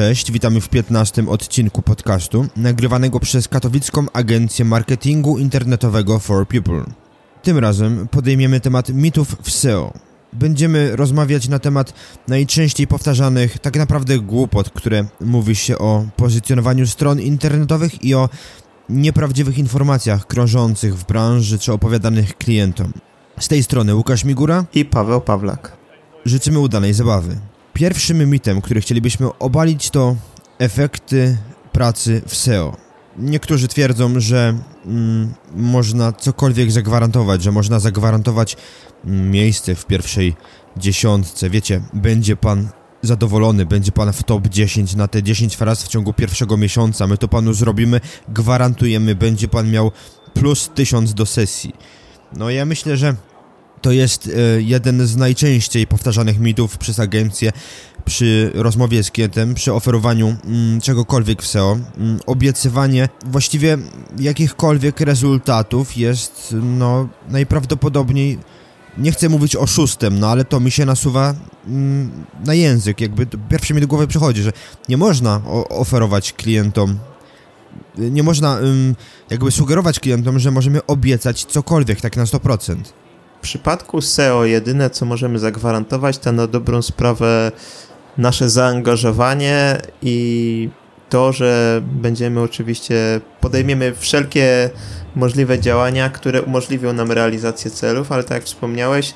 Cześć, witamy w 15 odcinku podcastu, nagrywanego przez katowicką agencję marketingu internetowego For People. Tym razem podejmiemy temat mitów w SEO. Będziemy rozmawiać na temat najczęściej powtarzanych, tak naprawdę głupot, które mówi się o pozycjonowaniu stron internetowych i o nieprawdziwych informacjach krążących w branży czy opowiadanych klientom. Z tej strony Łukasz Migura i Paweł Pawlak. Życzymy udanej zabawy. Pierwszym mitem, który chcielibyśmy obalić, to efekty pracy w SEO. Niektórzy twierdzą, że mm, można cokolwiek zagwarantować, że można zagwarantować mm, miejsce w pierwszej dziesiątce. Wiecie, będzie pan zadowolony, będzie pan w top 10 na te 10 fraz w ciągu pierwszego miesiąca. My to panu zrobimy, gwarantujemy, będzie pan miał plus 1000 do sesji. No ja myślę, że to jest e, jeden z najczęściej powtarzanych mitów przez agencję przy rozmowie z klientem, przy oferowaniu mm, czegokolwiek w SEO. Mm, obiecywanie właściwie jakichkolwiek rezultatów jest no, najprawdopodobniej nie chcę mówić oszustem, no ale to mi się nasuwa mm, na język, jakby pierwsze mi do głowy przychodzi, że nie można oferować klientom nie można jakby sugerować klientom, że możemy obiecać cokolwiek tak na 100%. W przypadku SEO jedyne, co możemy zagwarantować, to na dobrą sprawę nasze zaangażowanie i to, że będziemy oczywiście, podejmiemy wszelkie możliwe działania, które umożliwią nam realizację celów, ale tak jak wspomniałeś,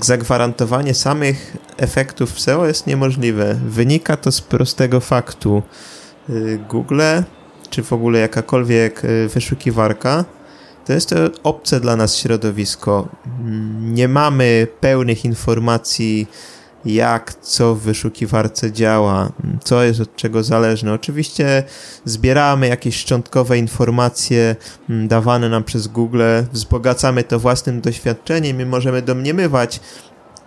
zagwarantowanie samych efektów SEO jest niemożliwe. Wynika to z prostego faktu. Y, Google, czy w ogóle jakakolwiek y, wyszukiwarka, to jest to obce dla nas środowisko. Nie mamy pełnych informacji, jak co w wyszukiwarce działa, co jest od czego zależne. Oczywiście zbieramy jakieś szczątkowe informacje mm, dawane nam przez Google, wzbogacamy to własnym doświadczeniem i możemy domniemywać,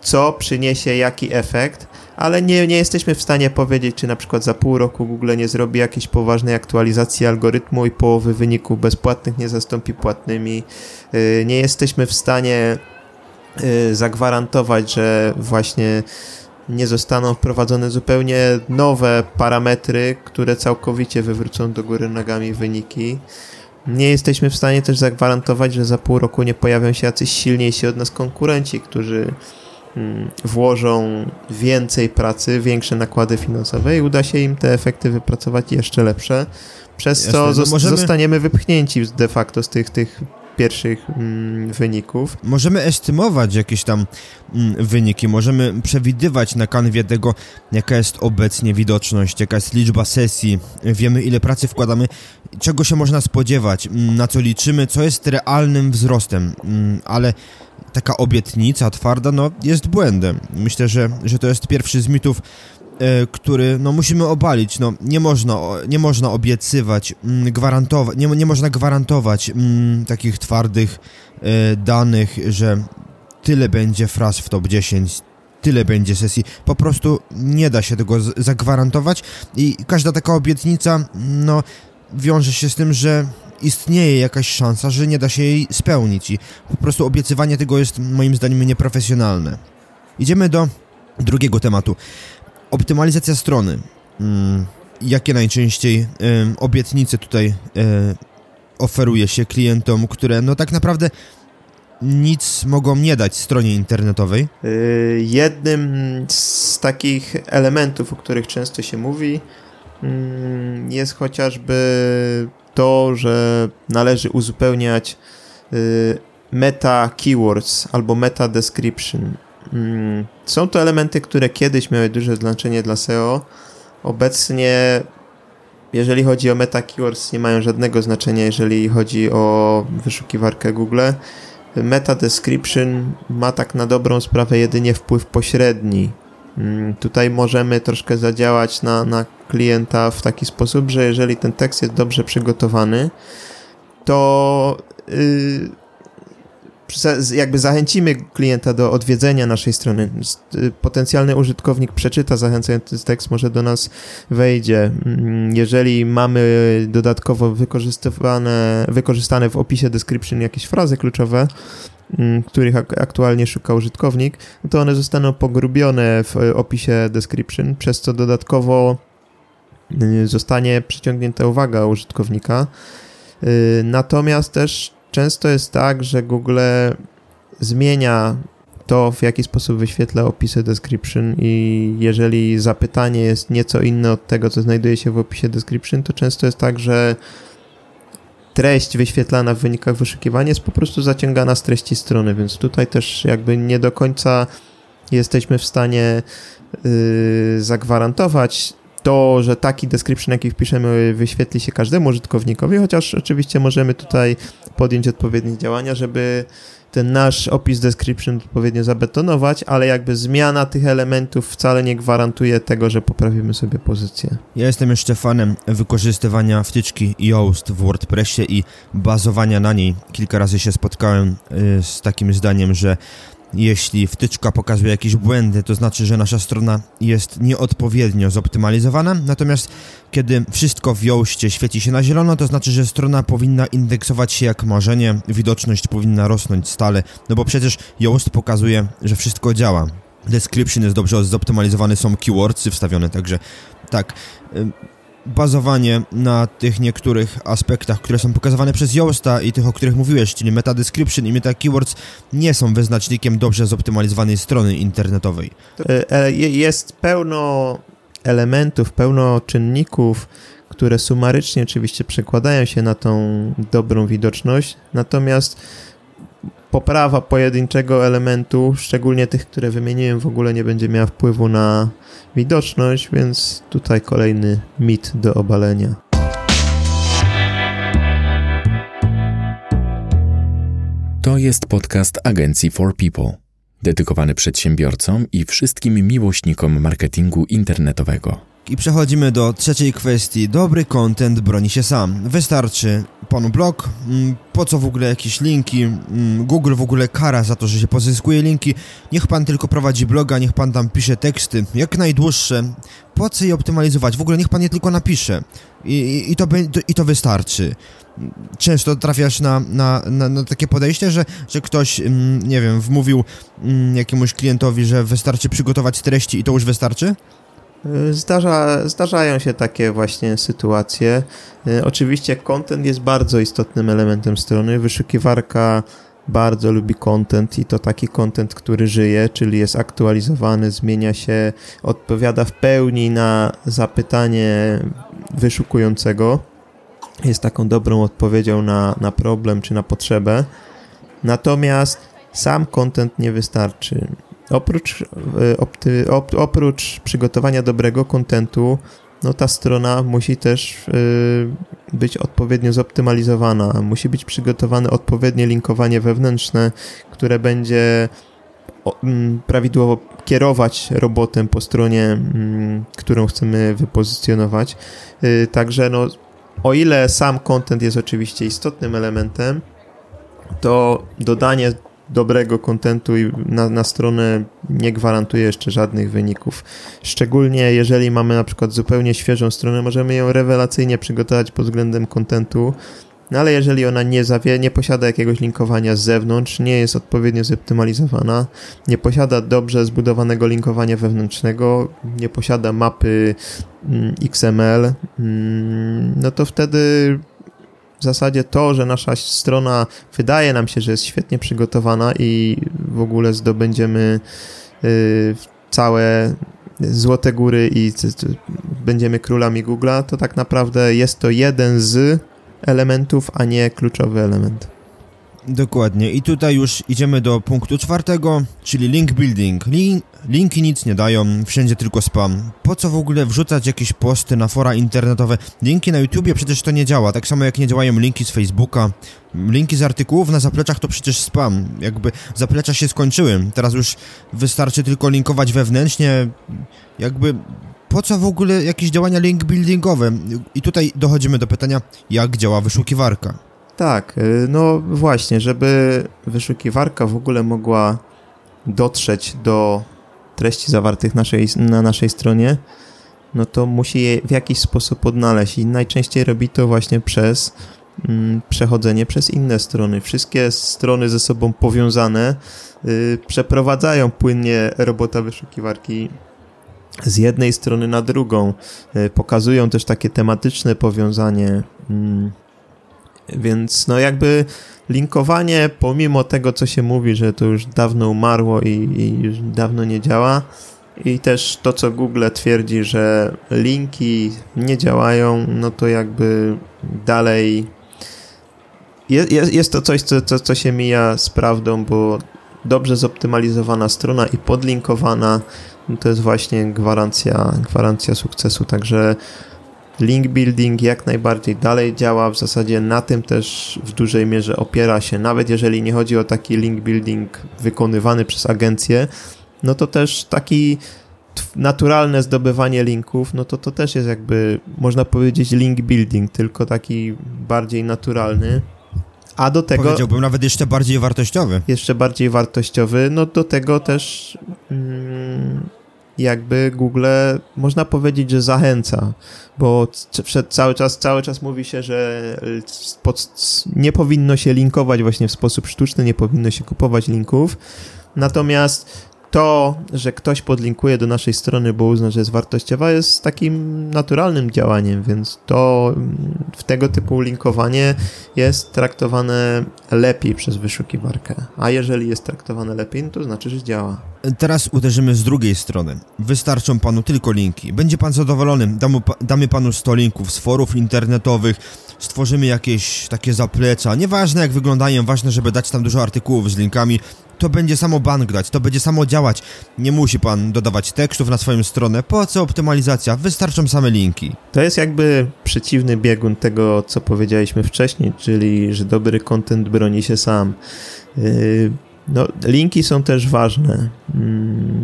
co przyniesie jaki efekt, ale nie, nie jesteśmy w stanie powiedzieć, czy na przykład za pół roku Google nie zrobi jakiejś poważnej aktualizacji algorytmu i połowy wyników bezpłatnych nie zastąpi płatnymi. Y, nie jesteśmy w stanie y, zagwarantować, że właśnie nie zostaną wprowadzone zupełnie nowe parametry, które całkowicie wywrócą do góry nogami wyniki. Nie jesteśmy w stanie też zagwarantować, że za pół roku nie pojawią się jacyś silniejsi od nas konkurenci, którzy włożą więcej pracy, większe nakłady finansowe i uda się im te efekty wypracować jeszcze lepsze. Przez Jasne, to no możemy... zostaniemy wypchnięci de facto z tych, tych pierwszych mm, wyników. Możemy estymować jakieś tam mm, wyniki, możemy przewidywać na kanwie tego, jaka jest obecnie widoczność, jaka jest liczba sesji, wiemy ile pracy wkładamy, czego się można spodziewać, mm, na co liczymy, co jest realnym wzrostem, mm, ale taka obietnica twarda, no, jest błędem. Myślę, że, że to jest pierwszy z mitów, e, który no, musimy obalić. No, nie, można, nie można obiecywać, mm, gwarantować, nie, nie można gwarantować mm, takich twardych e, danych, że tyle będzie fraz w top 10, tyle będzie sesji. Po prostu nie da się tego zagwarantować i każda taka obietnica, no, wiąże się z tym, że istnieje jakaś szansa, że nie da się jej spełnić i po prostu obiecywanie tego jest moim zdaniem nieprofesjonalne. Idziemy do drugiego tematu. Optymalizacja strony. Hmm, jakie najczęściej obietnice tutaj e, oferuje się klientom, które no tak naprawdę nic mogą nie dać stronie internetowej? Y, jednym z takich elementów, o których często się mówi, mm, jest chociażby to, że należy uzupełniać y, meta keywords albo meta description. Mm, są to elementy, które kiedyś miały duże znaczenie dla SEO. Obecnie, jeżeli chodzi o meta keywords, nie mają żadnego znaczenia, jeżeli chodzi o wyszukiwarkę Google. Meta description ma tak na dobrą sprawę jedynie wpływ pośredni. Mm, tutaj możemy troszkę zadziałać na, na klienta w taki sposób, że jeżeli ten tekst jest dobrze przygotowany, to yy, jakby zachęcimy klienta do odwiedzenia naszej strony. Y, potencjalny użytkownik przeczyta zachęcający tekst, może do nas wejdzie. Mm, jeżeli mamy dodatkowo wykorzystywane, wykorzystane w opisie description jakieś frazy kluczowe, mm, których aktualnie szuka użytkownik, to one zostaną pogrubione w opisie description, przez co dodatkowo y, zostanie przyciągnięta uwaga użytkownika. Y, natomiast też często jest tak, że Google zmienia to, w jaki sposób wyświetla opisy description i jeżeli zapytanie jest nieco inne od tego, co znajduje się w opisie description, to często jest tak, że treść wyświetlana w wynikach wyszukiwania jest po prostu zaciągana z treści strony, więc tutaj też jakby nie do końca jesteśmy w stanie yy, zagwarantować to, że taki description, jaki wpiszemy, wyświetli się każdemu użytkownikowi, chociaż oczywiście możemy tutaj podjąć odpowiednie działania, żeby ten nasz opis description odpowiednio zabetonować, ale jakby zmiana tych elementów wcale nie gwarantuje tego, że poprawimy sobie pozycję. Ja jestem jeszcze fanem wykorzystywania wtyczki Yoast w WordPressie i bazowania na niej. Kilka razy się spotkałem y, z takim zdaniem, że jeśli wtyczka pokazuje jakieś błędy, to znaczy, że nasza strona jest nieodpowiednio zoptymalizowana, natomiast kiedy wszystko w Yoastie świeci się na zielono, to znaczy, że strona powinna indeksować się jak marzenie, widoczność powinna rosnąć stale, no bo przecież Yoast pokazuje, że wszystko działa. Description jest dobrze zoptymalizowany, są keywordsy wstawione, także tak bazowanie na tych niektórych aspektach, które są pokazywane przez Yoasta i tych, o których mówiłeś, czyli meta description i meta keywords nie są wyznacznikiem dobrze zoptymalizowanej strony internetowej. E, e, jest pełno elementów, pełno czynników, które sumarycznie oczywiście przekładają się na tą dobrą widoczność, natomiast poprawa pojedynczego elementu, szczególnie tych, które wymieniłem, w ogóle nie będzie miała wpływu na widoczność, więc tutaj kolejny mit do obalenia. To jest podcast agencji For People, dedykowany przedsiębiorcom i wszystkim miłośnikom marketingu internetowego. I przechodzimy do trzeciej kwestii. Dobry content broni się sam. Wystarczy panu blog, mm, po co w ogóle jakieś linki, mm, Google w ogóle kara za to, że się pozyskuje linki, niech pan tylko prowadzi bloga, niech pan tam pisze teksty, jak najdłuższe, po co je optymalizować, w ogóle niech pan je tylko napisze i, i, i to, i to wystarczy. Często trafiasz na, na, na, na takie podejście, że, że ktoś, mm, nie wiem, wmówił jakiemuś klientowi, że wystarczy przygotować treści i to już wystarczy? Zdarza, zdarzają się takie właśnie sytuacje. E, oczywiście content jest bardzo istotnym elementem strony. Wyszukiwarka bardzo lubi content i to taki content, który żyje, czyli jest aktualizowany, zmienia się, odpowiada w pełni na zapytanie wyszukującego. Jest taką dobrą odpowiedzią na, na problem czy na potrzebę. Natomiast sam content nie wystarczy. Oprócz, e, opty, op, oprócz przygotowania dobrego kontentu, no ta strona musi też y, być odpowiednio zoptymalizowana. Musi być przygotowane odpowiednie linkowanie wewnętrzne, które będzie o, m, prawidłowo kierować robotem po stronie, m, którą chcemy wypozycjonować. Y, także no, o ile sam content jest oczywiście istotnym elementem, to dodanie dobrego kontentu i na, na stronę nie gwarantuje jeszcze żadnych wyników. Szczególnie jeżeli mamy na przykład zupełnie świeżą stronę, możemy ją rewelacyjnie przygotować pod względem kontentu, no ale jeżeli ona nie zawie, nie posiada jakiegoś linkowania z zewnątrz, nie jest odpowiednio zoptymalizowana, nie posiada dobrze zbudowanego linkowania wewnętrznego, nie posiada mapy mm, XML, mm, no to wtedy w zasadzie to, że nasza strona wydaje nam się, że jest świetnie przygotowana i w ogóle zdobędziemy y, całe złote góry i będziemy królami Google'a, to tak naprawdę jest to jeden z elementów, a nie kluczowy element. Dokładnie. I tutaj już idziemy do punktu czwartego, czyli link building. Link, linki nic nie dają, wszędzie tylko spam. Po co w ogóle wrzucać jakieś posty na fora internetowe? Linki na YouTubie przecież to nie działa, tak samo jak nie działają linki z Facebooka. Linki z artykułów na zapleczach to przecież spam. Jakby zaplecza się skończyły. Teraz już wystarczy tylko linkować wewnętrznie. Jakby po co w ogóle jakieś działania link buildingowe? I tutaj dochodzimy do pytania, jak działa wyszukiwarka. Tak, y, no właśnie, żeby wyszukiwarka w ogóle mogła dotrzeć do treści zawartych naszej, na naszej stronie, no to musi je w jakiś sposób odnaleźć i najczęściej robi to właśnie przez mm, przechodzenie przez inne strony. Wszystkie strony ze sobą powiązane y, przeprowadzają płynnie robota wyszukiwarki z jednej strony na drugą. Y, pokazują też takie tematyczne powiązanie. Mm, więc no jakby linkowanie, pomimo tego, co się mówi, że to już dawno umarło i, i już dawno nie działa, i też to, co Google twierdzi, że linki nie działają, no to jakby dalej jest, jest to coś, co, co, co się mija z prawdą, bo dobrze zoptymalizowana strona i podlinkowana no to jest właśnie gwarancja, gwarancja sukcesu. Także link building jak najbardziej dalej działa, w zasadzie na tym też w dużej mierze opiera się, nawet jeżeli nie chodzi o taki link building wykonywany przez agencję, no to też taki naturalne zdobywanie linków, no to to też jest jakby, można powiedzieć, link building, tylko taki bardziej naturalny. A do tego. Powiedziałbym nawet jeszcze bardziej wartościowy. Jeszcze bardziej wartościowy. No do tego też mm, jakby Google można powiedzieć, że zachęca, bo cały czas, cały czas mówi się, że pod, nie powinno się linkować właśnie w sposób sztuczny, nie powinno się kupować linków. Natomiast to, że ktoś podlinkuje do naszej strony, bo uzna, że jest wartościowa, jest takim naturalnym działaniem, więc to w tego typu linkowanie jest traktowane lepiej przez wyszukiwarkę. A jeżeli jest traktowane lepiej, to znaczy, że działa. Teraz uderzymy z drugiej strony. Wystarczą panu tylko linki. Będzie pan zadowolony. Damy, damy panu 100 linków z forów internetowych, stworzymy jakieś takie zapleca. Nieważne jak wyglądają, ważne, żeby dać tam dużo artykułów z linkami to będzie samo bank grać, to będzie samo działać. Nie musi pan dodawać tekstów na swoją stronę. Po co optymalizacja? Wystarczą same linki. To jest jakby przeciwny biegun tego, co powiedzieliśmy wcześniej, czyli że dobry content broni się sam. Yy, no, linki są też ważne.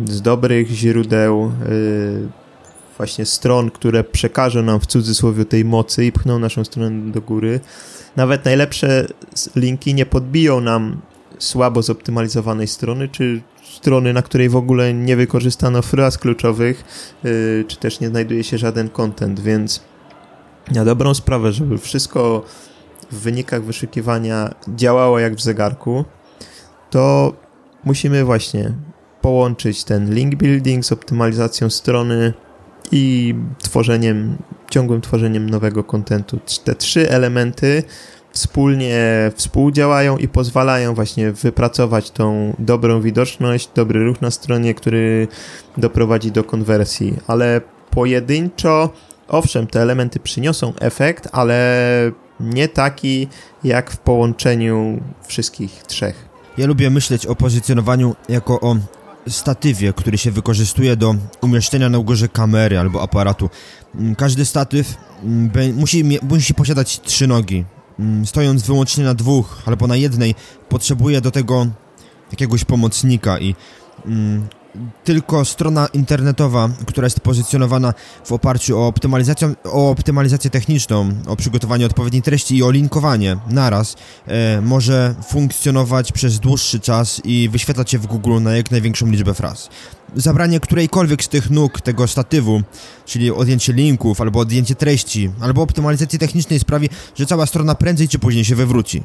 Yy, z dobrych źródeł, yy, właśnie stron, które przekażą nam w cudzysłowie tej mocy i pchną naszą stronę do góry. Nawet najlepsze linki nie podbiją nam słabo zoptymalizowanej strony, czy strony, na której w ogóle nie wykorzystano fraz kluczowych, yy, czy też nie znajduje się żaden content, więc na dobrą sprawę, żeby wszystko w wynikach wyszukiwania działało jak w zegarku, to musimy właśnie połączyć ten link building z optymalizacją strony i tworzeniem, ciągłym tworzeniem nowego kontentu. Te trzy elementy wspólnie współdziałają i pozwalają właśnie wypracować tą dobrą widoczność, dobry ruch na stronie, który doprowadzi do konwersji, ale pojedynczo, owszem, te elementy przyniosą efekt, ale nie taki jak w połączeniu wszystkich trzech. Ja lubię myśleć o pozycjonowaniu jako o statywie, który się wykorzystuje do umieszczenia na górze kamery albo aparatu. Każdy statyw mm, musi, musi posiadać trzy nogi. Mm, stojąc wyłącznie na dwóch albo na jednej, potrzebuje do tego jakiegoś pomocnika i mm, tylko strona internetowa, która jest pozycjonowana w oparciu o optymalizację, o optymalizację techniczną, o przygotowanie odpowiedniej treści i o linkowanie naraz, e, może funkcjonować przez dłuższy czas i wyświetlać się w Google na jak największą liczbę fraz. Zabranie którejkolwiek z tych nóg tego statywu, czyli odjęcie linków, albo odjęcie treści, albo optymalizacji technicznej sprawi, że cała strona prędzej czy później się wywróci.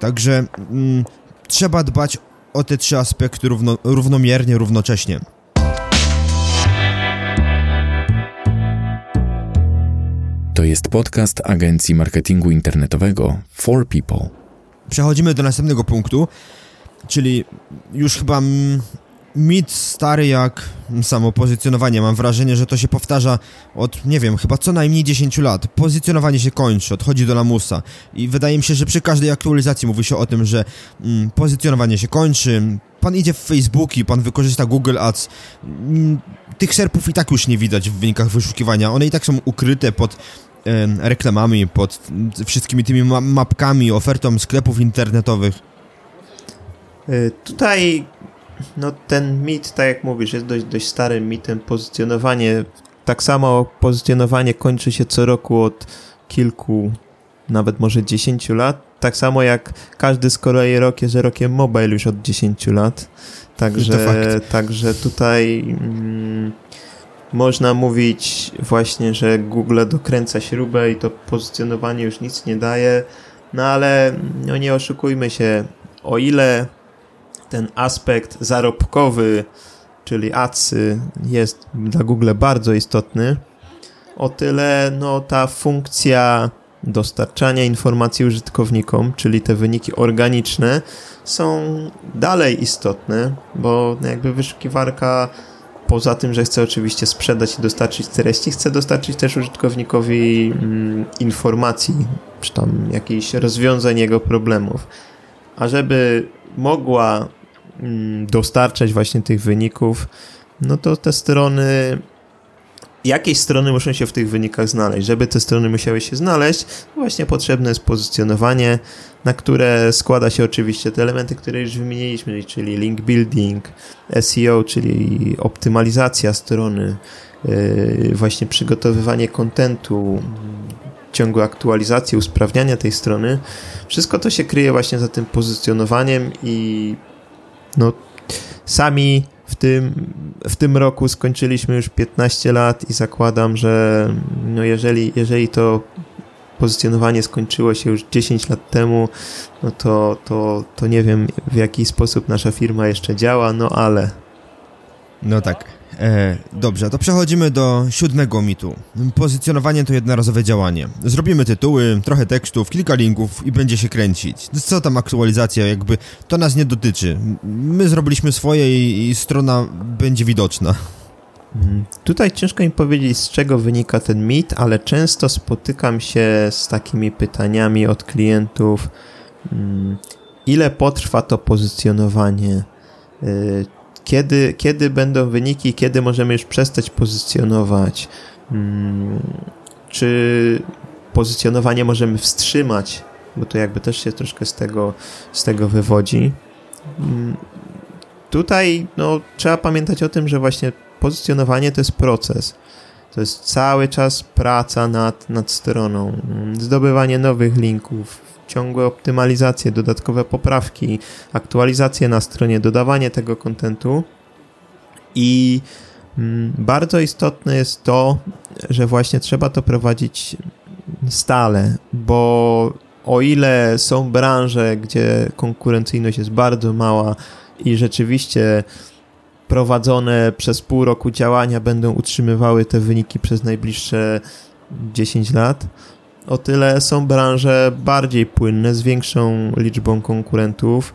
Także mm, trzeba dbać o te trzy aspekty równo, równomiernie, równocześnie. To jest podcast agencji marketingu internetowego For People. Przechodzimy do następnego punktu, czyli już chyba mit stary jak samo pozycjonowanie. Mam wrażenie, że to się powtarza od, nie wiem, chyba co najmniej 10 lat. Pozycjonowanie się kończy, odchodzi do lamusa. I wydaje mi się, że przy każdej aktualizacji mówi się o tym, że mm, pozycjonowanie się kończy. Pan idzie w Facebooki, pan wykorzysta Google Ads. Mm, tych serpów i tak już nie widać w wynikach wyszukiwania. One i tak są ukryte pod reklamami, pod wszystkimi tymi ma mapkami, ofertą sklepów internetowych. Y, tutaj no ten mit, tak jak mówisz, jest dość, dość starym mitem. Pozycjonowanie, tak samo pozycjonowanie kończy się co roku od kilku, nawet może dziesięciu lat. tak samo jak każdy z kolei rok jest rokiem mobile już od 10 lat. Także, także tutaj mm, można mówić właśnie, że Google dokręca śrubę i to pozycjonowanie już nic nie daje. No ale no nie oszukujmy się, o ile ten aspekt zarobkowy, czyli adsy jest dla Google bardzo istotny, o tyle no, ta funkcja dostarczania informacji użytkownikom, czyli te wyniki organiczne, są dalej istotne, bo jakby wyszukiwarka poza tym, że chce oczywiście sprzedać i dostarczyć treści, chce dostarczyć też użytkownikowi mm, informacji, czy tam jakichś rozwiązań jego problemów. A żeby mogła dostarczać właśnie tych wyników, no to te strony jakieś strony muszą się w tych wynikach znaleźć. Żeby te strony musiały się znaleźć, właśnie potrzebne jest pozycjonowanie, na które składa się oczywiście te elementy, które już wymieniliśmy, czyli link building, SEO, czyli optymalizacja strony, yy, właśnie przygotowywanie kontentu, ciągłe aktualizacje, usprawniania tej strony. Wszystko to się kryje właśnie za tym pozycjonowaniem i no sami w tym, w tym roku skończyliśmy już 15 lat i zakładam, że no jeżeli, jeżeli to pozycjonowanie skończyło się już 10 lat temu, no to, to, to nie wiem w jaki sposób nasza firma jeszcze działa, no ale. No tak. E, dobrze, to przechodzimy do siódmego mitu. Pozycjonowanie to jednorazowe działanie. Zrobimy tytuły, trochę tekstów, kilka linków i będzie się kręcić. Co tam aktualizacja, jakby to nas nie dotyczy. My zrobiliśmy swoje i, i strona będzie widoczna. Mm, tutaj ciężko mi powiedzieć, z czego wynika ten mit, ale często spotykam się z takimi pytaniami od klientów, mm, ile potrwa to pozycjonowanie, y, kiedy, kiedy będą wyniki, kiedy możemy już przestać pozycjonować, mm, czy pozycjonowanie możemy wstrzymać, bo to jakby też się troszkę z tego, z tego wywodzi. Mm, tutaj no, trzeba pamiętać o tym, że właśnie pozycjonowanie to jest proces. To jest cały czas praca nad, nad stroną, mm, zdobywanie nowych linków, ciągłe optymalizacje, dodatkowe poprawki, aktualizacje na stronie, dodawanie tego kontentu. I mm, bardzo istotne jest to, że właśnie trzeba to prowadzić stale, bo o ile są branże, gdzie konkurencyjność jest bardzo mała i rzeczywiście prowadzone przez pół roku działania będą utrzymywały te wyniki przez najbliższe 10 lat, o tyle są branże bardziej płynne, z większą liczbą konkurentów.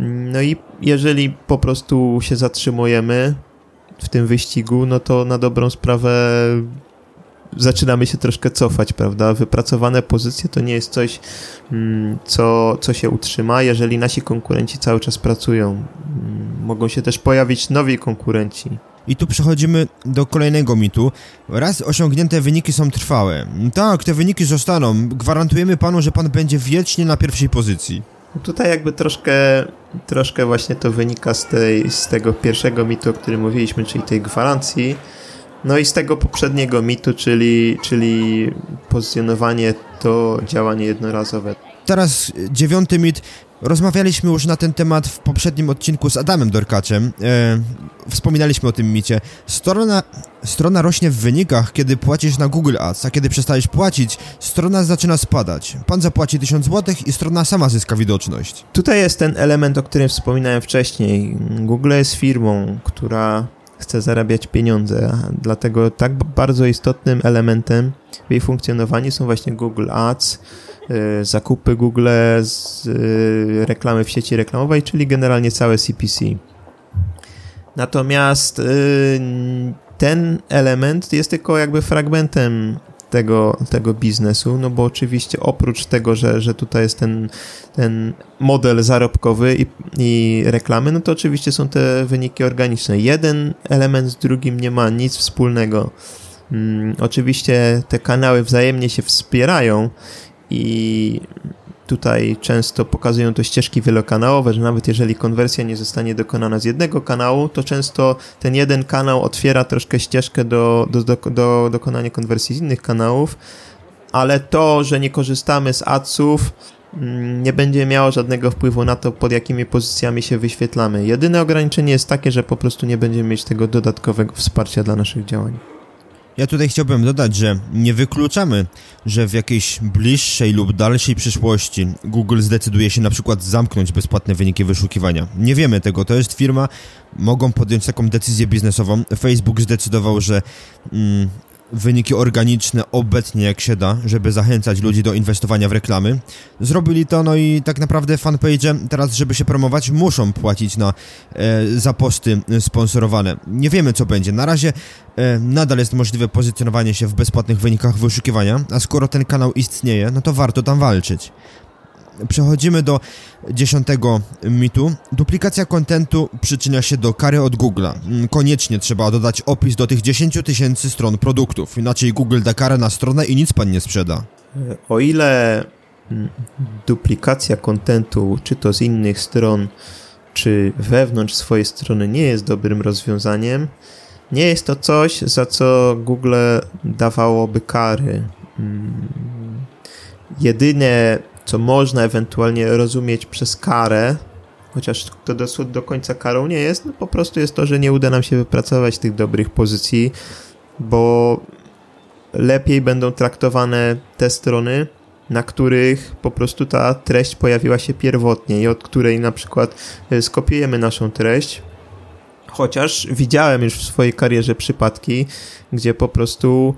No i jeżeli po prostu się zatrzymujemy w tym wyścigu, no to na dobrą sprawę zaczynamy się troszkę cofać, prawda? Wypracowane pozycje to nie jest coś, mm, co, co się utrzyma, jeżeli nasi konkurenci cały czas pracują. Mm, mogą się też pojawić nowi konkurenci. I tu przechodzimy do kolejnego mitu. Raz osiągnięte wyniki są trwałe. Tak, te wyniki zostaną. Gwarantujemy panu, że pan będzie wiecznie na pierwszej pozycji. Tutaj jakby troszkę, troszkę właśnie to wynika z, tej, z tego pierwszego mitu, o którym mówiliśmy, czyli tej gwarancji. No i z tego poprzedniego mitu, czyli, czyli pozycjonowanie to działanie jednorazowe. Teraz dziewiąty mit. Rozmawialiśmy już na ten temat w poprzednim odcinku z Adamem Dorkaczem. E, wspominaliśmy o tym micie. Strona, strona rośnie w wynikach, kiedy płacisz na Google Ads, a kiedy przestajesz płacić, strona zaczyna spadać. Pan zapłaci 1000 zł i strona sama zyska widoczność. Tutaj jest ten element, o którym wspominałem wcześniej. Google jest firmą, która chce zarabiać pieniądze, dlatego tak bardzo istotnym elementem w jej funkcjonowaniu są właśnie Google Ads, y, zakupy Google, y, reklamy w sieci reklamowej, czyli generalnie całe CPC. Natomiast y, ten element jest tylko jakby fragmentem tego, tego biznesu, no bo oczywiście oprócz tego, że, że tutaj jest ten, ten model zarobkowy i, i reklamy, no to oczywiście są te wyniki organiczne. Jeden element z drugim nie ma nic wspólnego. Hmm, oczywiście te kanały wzajemnie się wspierają i tutaj często pokazują to ścieżki wielokanałowe, że nawet jeżeli konwersja nie zostanie dokonana z jednego kanału, to często ten jeden kanał otwiera troszkę ścieżkę do, do, do, do dokonania konwersji z innych kanałów, ale to, że nie korzystamy z adsów, mm, nie będzie miało żadnego wpływu na to, pod jakimi pozycjami się wyświetlamy. Jedyne ograniczenie jest takie, że po prostu nie będziemy mieć tego dodatkowego wsparcia dla naszych działań. Ja tutaj chciałbym dodać, że nie wykluczamy, że w jakiejś bliższej lub dalszej przyszłości Google zdecyduje się na przykład zamknąć bezpłatne wyniki wyszukiwania. Nie wiemy tego, to jest firma, mogą podjąć taką decyzję biznesową. Facebook zdecydował, że mm, wyniki organiczne obecnie jak się da, żeby zachęcać ludzi do inwestowania w reklamy. Zrobili to, no i tak naprawdę fanpage teraz, żeby się promować, muszą płacić na, e, za posty sponsorowane. Nie wiemy, co będzie. Na razie e, nadal jest możliwe pozycjonowanie się w bezpłatnych wynikach wyszukiwania, a skoro ten kanał istnieje, no to warto tam walczyć. Przechodzimy do dziesiątego mitu. Duplikacja kontentu przyczynia się do kary od Google'a. Mm, Koniecznie trzeba dodać opis do tych 10 tysięcy stron produktów, inaczej Google da karę na stronę i nic pan nie sprzeda. O ile mm, duplikacja kontentu, czy to z innych stron, czy wewnątrz swojej strony nie jest dobrym rozwiązaniem, nie jest to coś, za co Google dawałoby kary. Mm, Jedyne, co można ewentualnie rozumieć przez karę, chociaż to do, do końca karą nie jest, no po prostu jest to, że nie uda nam się wypracować tych dobrych pozycji, bo lepiej będą traktowane te strony, na których po prostu ta treść pojawiła się pierwotnie i od której na przykład y, skopiujemy naszą treść. Chociaż widziałem już w swojej karierze przypadki, gdzie po prostu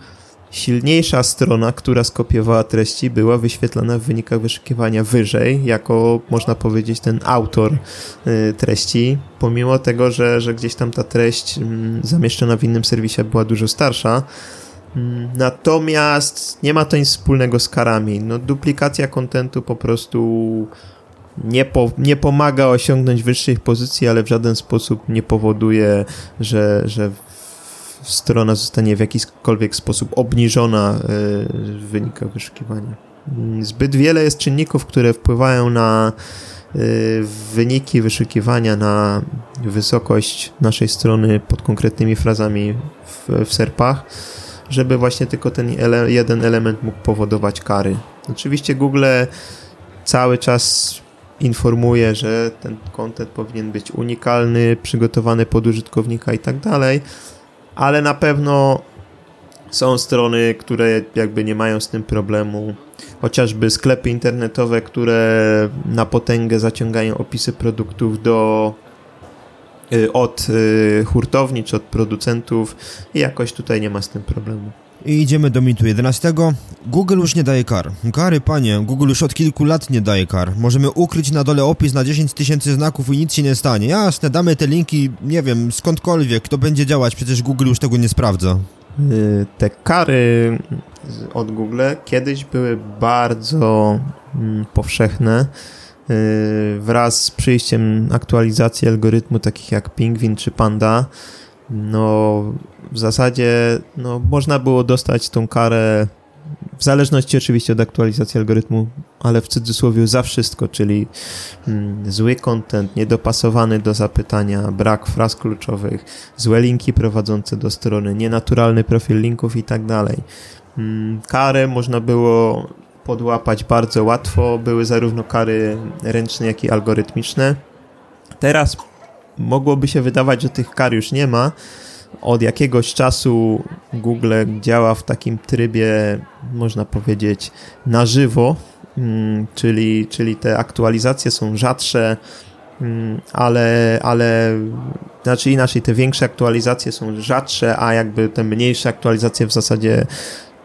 silniejsza strona, która skopiowała treści, była wyświetlana w wynikach wyszukiwania wyżej, jako można powiedzieć ten autor y, treści, pomimo tego, że, że gdzieś tam ta treść mm, zamieszczona w innym serwisie była dużo starsza. Mm, Natomiast nie ma to nic wspólnego z karami. No, duplikacja kontentu po prostu nie, po, nie pomaga osiągnąć wyższych pozycji, ale w żaden sposób nie powoduje, że, że strona zostanie w jakikolwiek sposób obniżona y, w wyszukiwania. Mm, Zbyt wiele jest czynników, które wpływają na y, wyniki wyszukiwania, na wysokość naszej strony pod konkretnymi frazami w, w serpach żeby właśnie tylko ten ele jeden element mógł powodować kary. Oczywiście Google cały czas informuje, że ten content powinien być unikalny, przygotowany pod użytkownika i tak dalej, ale na pewno są strony, które jakby nie mają z tym problemu. Chociażby sklepy internetowe, które na potęgę zaciągają opisy produktów do y, od y, hurtowni czy od producentów i jakoś tutaj nie ma z tym problemu. I idziemy do mitu 11. Google już nie daje kar. Kary, panie, Google już od kilku lat nie daje kar. Możemy ukryć na dole opis na 10 tysięcy znaków i nic się nie stanie. Jasne, damy te linki, nie wiem, skądkolwiek, to będzie działać, przecież Google już tego nie sprawdza. Y, Te kary od Google kiedyś były bardzo mm, powszechne. Y, Wraz z przyjściem aktualizacji algorytmu takich jak Pingwin czy Panda, no w zasadzie no, można było dostać tą karę w zależności oczywiście od aktualizacji algorytmu, ale w cudzysłowie za wszystko, czyli mm, zły content, niedopasowany do zapytania, brak fraz kluczowych, złe linki prowadzące do strony, nienaturalny profil linków i tak dalej. Mm, Karę można było podłapać bardzo łatwo, były zarówno kary ręczne, jak i algorytmiczne. Teraz mogłoby się wydawać, że tych kar już nie ma. Od jakiegoś czasu Google działa w takim trybie, można powiedzieć, na żywo, mm, czyli, czyli te aktualizacje są rzadsze, mm, ale, ale znaczy inaczej, te większe aktualizacje są rzadsze, a jakby te mniejsze aktualizacje w zasadzie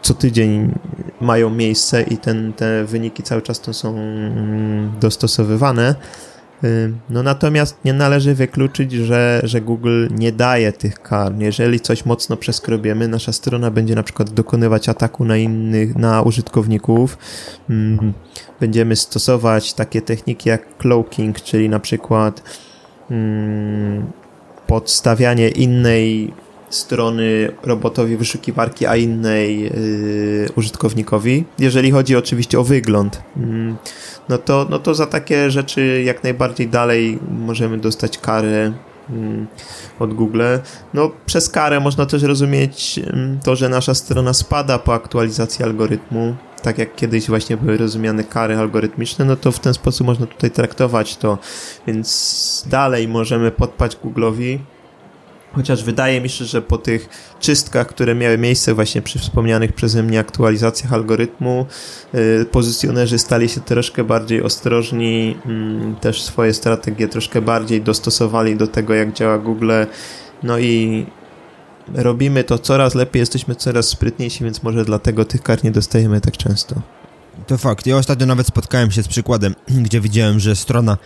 co tydzień mają miejsce i ten, te wyniki cały czas to są mm, dostosowywane. Y, No natomiast nie należy wykluczyć, że, że Google nie daje tych kar. Jeżeli coś mocno przeskrobiemy, nasza strona będzie na przykład dokonywać ataku na innych, na użytkowników. Mm, Będziemy stosować takie techniki jak cloaking, czyli na przykład mm, podstawianie innej strony robotowi wyszukiwarki, a innej yy, użytkownikowi. Jeżeli chodzi oczywiście o wygląd, mm, no to, no to za takie rzeczy jak najbardziej dalej możemy dostać karę mm, od Google. No przez karę można też rozumieć mm, to, że nasza strona spada po aktualizacji algorytmu. tak jak kiedyś właśnie były rozumiane kary algorytmiczne, no to w ten sposób można tutaj traktować to. Więc dalej możemy podpać Google'owi, Chociaż wydaje mi się, że po tych czystkach, które miały miejsce właśnie przy wspomnianych przeze mnie aktualizacjach algorytmu, yy, pozycjonerzy stali się troszkę bardziej ostrożni, yy, też swoje strategie troszkę bardziej dostosowali do tego, jak działa Google. No i robimy to coraz lepiej, jesteśmy coraz sprytniejsi, więc może dlatego tych kart nie dostajemy tak często. To fakt. Ja ostatnio nawet spotkałem się z przykładem, gdzie widziałem, że strona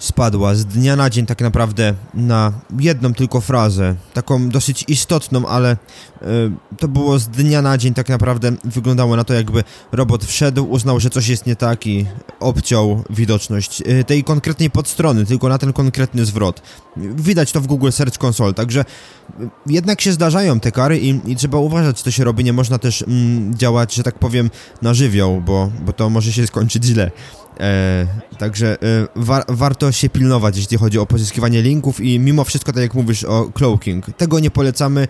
spadła z dnia na dzień tak naprawdę na jedną tylko frazę, taką dosyć istotną, ale to było z dnia na dzień tak naprawdę wyglądało na to jakby robot wszedł, uznał, że coś jest nie tak i obciął widoczność y, tej konkretnej podstrony, tylko na ten konkretny zwrot. Widać to w Google Search Console, także y, jednak się zdarzają te kary i, i, trzeba uważać, co się robi, nie można też mm, działać, że tak powiem, na żywioł, bo, bo to może się skończyć źle. E, także e, war, warto się pilnować, jeśli chodzi o pozyskiwanie linków i mimo wszystko, tak jak mówisz o cloaking, tego nie polecamy.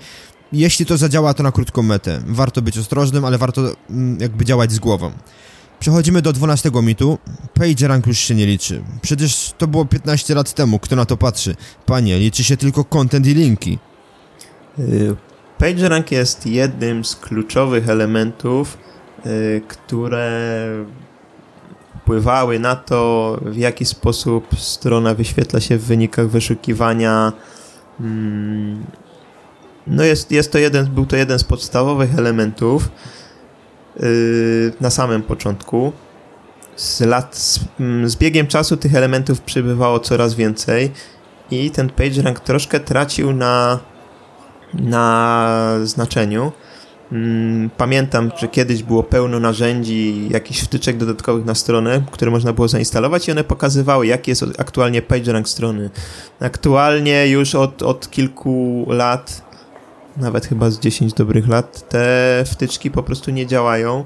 Jeśli to zadziała, to na krótką metę. Warto być ostrożnym, ale warto mm, jakby działać z głową. Przechodzimy do 12 mitu. PageRank już się nie liczy. Przecież to było 15 lat temu. Kto na to patrzy? Panie, liczy się tylko content i linki. Y, PageRank jest jednym z kluczowych elementów, y, które wpływały na to, w jaki sposób strona wyświetla się w wynikach wyszukiwania. No jest, jest to jeden, był to jeden z podstawowych elementów yy, na samym początku. Z, lat, z, mm, z biegiem czasu tych elementów przybywało coraz więcej i ten PageRank troszkę tracił na, na znaczeniu. Mm, pamiętam, że kiedyś było pełno narzędzi, jakichś wtyczek dodatkowych na stronę, które można było zainstalować i one pokazywały, jaki jest aktualnie PageRank strony. Aktualnie już od, od kilku lat, nawet chyba z 10 dobrych lat, te wtyczki po prostu nie działają,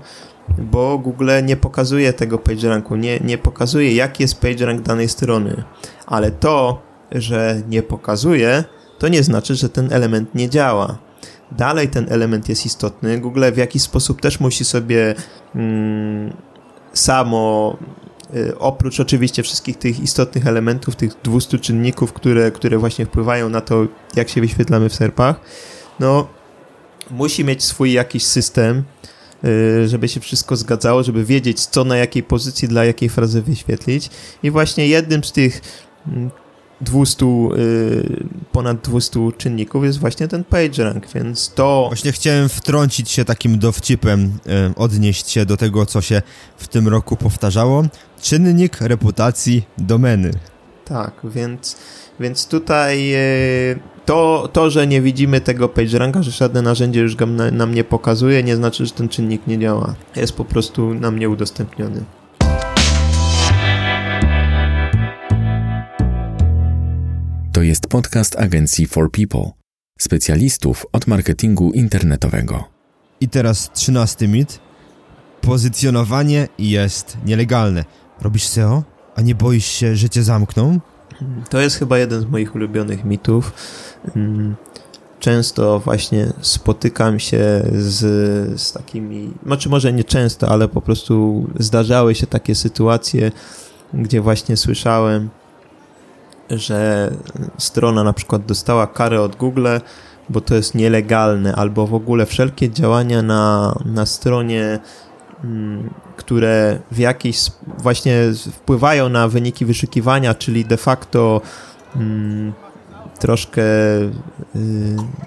bo Google nie pokazuje tego PageRanku, nie, nie pokazuje, jaki jest PageRank danej strony. Ale to, że nie pokazuje, to nie znaczy, że ten element nie działa dalej ten element jest istotny. Google w jakiś sposób też musi sobie mm, samo y, oprócz oczywiście wszystkich tych istotnych elementów, tych 200 czynników, które, które właśnie wpływają na to, jak się wyświetlamy w serpach, no musi mieć swój jakiś system, y, żeby się wszystko zgadzało, żeby wiedzieć, co na jakiej pozycji, dla jakiej frazy wyświetlić. I właśnie jednym z tych mm, 200, y, ponad 200 czynników jest właśnie ten PageRank, więc to... Właśnie chciałem wtrącić się takim dowcipem, y, odnieść się do tego, co się w tym roku powtarzało. Czynnik reputacji domeny. Tak, więc, więc tutaj to, to, że nie widzimy tego PageRanka, że żadne narzędzie już go nam nie pokazuje, nie znaczy, że ten czynnik nie działa. Jest po prostu nam nieudostępniony. To jest podcast agencji For People, specjalistów od marketingu internetowego. I teraz trzynasty mit. Pozycjonowanie jest nielegalne. Robisz SEO, a nie boisz się, że cię zamkną? To jest chyba jeden z moich ulubionych mitów. Mm, często właśnie spotykam się z, z takimi, znaczy może nie często, ale po prostu zdarzały się takie sytuacje, gdzie właśnie słyszałem, że strona na przykład dostała karę od Google, bo to jest nielegalne, albo w ogóle wszelkie działania na, na stronie, które w jakiś właśnie wpływają na wyniki wyszukiwania, czyli de facto mm, troszkę y,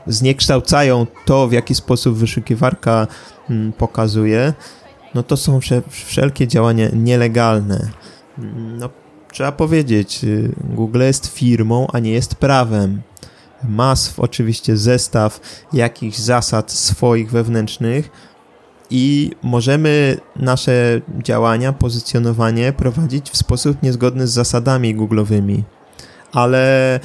zniekształcają to, w jaki sposób wyszukiwarka mm, pokazuje, no to są wszelkie działania nielegalne. No, trzeba powiedzieć, y, Google jest firmą, a nie jest prawem. Ma oczywiście zestaw jakichś zasad swoich wewnętrznych i możemy nasze działania, pozycjonowanie prowadzić w sposób niezgodny z zasadami Google'owymi. Ale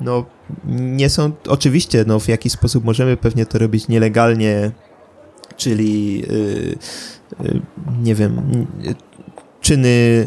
no, nie są, oczywiście, no, w jakiś sposób możemy pewnie to robić nielegalnie, czyli yy, yy, nie wiem, czyny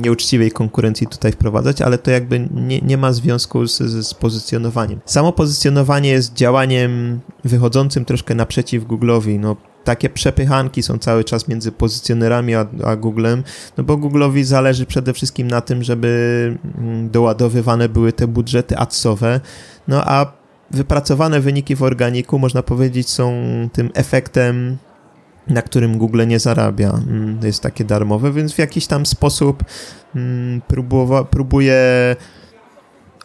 nieuczciwej konkurencji tutaj wprowadzać, ale to jakby nie, nie ma związku z, z pozycjonowaniem. Samo pozycjonowanie jest działaniem wychodzącym troszkę naprzeciw Google'owi. No, takie przepychanki są cały czas między pozycjonerami a, a Googlem, no bo Google'owi zależy przede wszystkim na tym, żeby mm, doładowywane były te budżety adsowe, no a wypracowane wyniki w organiku, można powiedzieć, są tym efektem na którym Google nie zarabia. Mm, jest takie darmowe, więc w jakiś tam sposób mm, próbowa, próbuje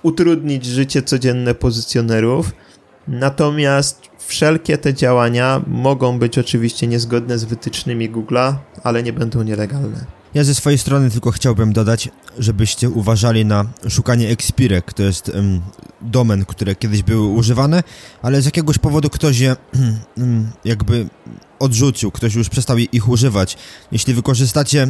utrudnić życie codzienne pozycjonerów. Natomiast wszelkie te działania mogą być oczywiście niezgodne z wytycznymi Google'a, ale nie będą nielegalne. Ja ze swojej strony tylko chciałbym dodać, żebyście uważali na szukanie ekspirek. To jest um, domen, które kiedyś były używane, ale z jakiegoś powodu ktoś je um, jakby odrzucił, ktoś już przestał ich używać. Jeśli wykorzystacie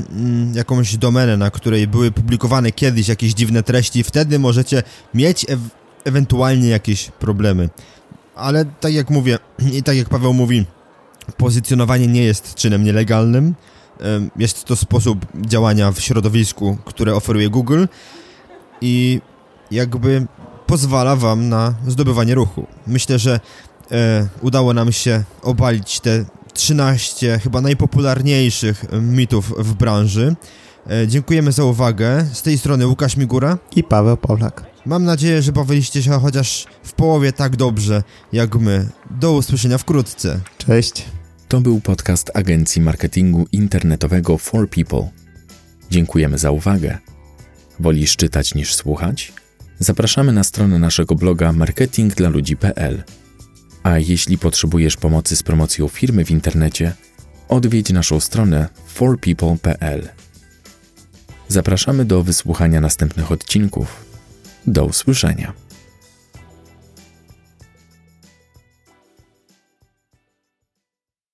jakąś domenę, na której były publikowane kiedyś jakieś dziwne treści, wtedy możecie mieć e ewentualnie jakieś problemy. Ale tak jak mówię i tak jak Paweł mówi, pozycjonowanie nie jest czynem nielegalnym. Jest to sposób działania w środowisku, które oferuje Google i jakby pozwala Wam na zdobywanie ruchu. Myślę, że e, udało nam się obalić te 13 chyba najpopularniejszych mitów w branży. E, dziękujemy za uwagę. Z tej strony Łukasz Migura i Paweł Pawlak. Mam nadzieję, że bawiliście się chociaż w połowie tak dobrze jak my. Do usłyszenia wkrótce. Cześć. To był podcast agencji marketingu internetowego For People. Dziękujemy za uwagę. Wolisz czytać niż słuchać? Zapraszamy na stronę naszego bloga marketingdlaludzi.pl. A jeśli potrzebujesz pomocy z promocją firmy w internecie, odwiedź naszą stronę forpeople.pl. Zapraszamy do wysłuchania następnych odcinków. Do usłyszenia.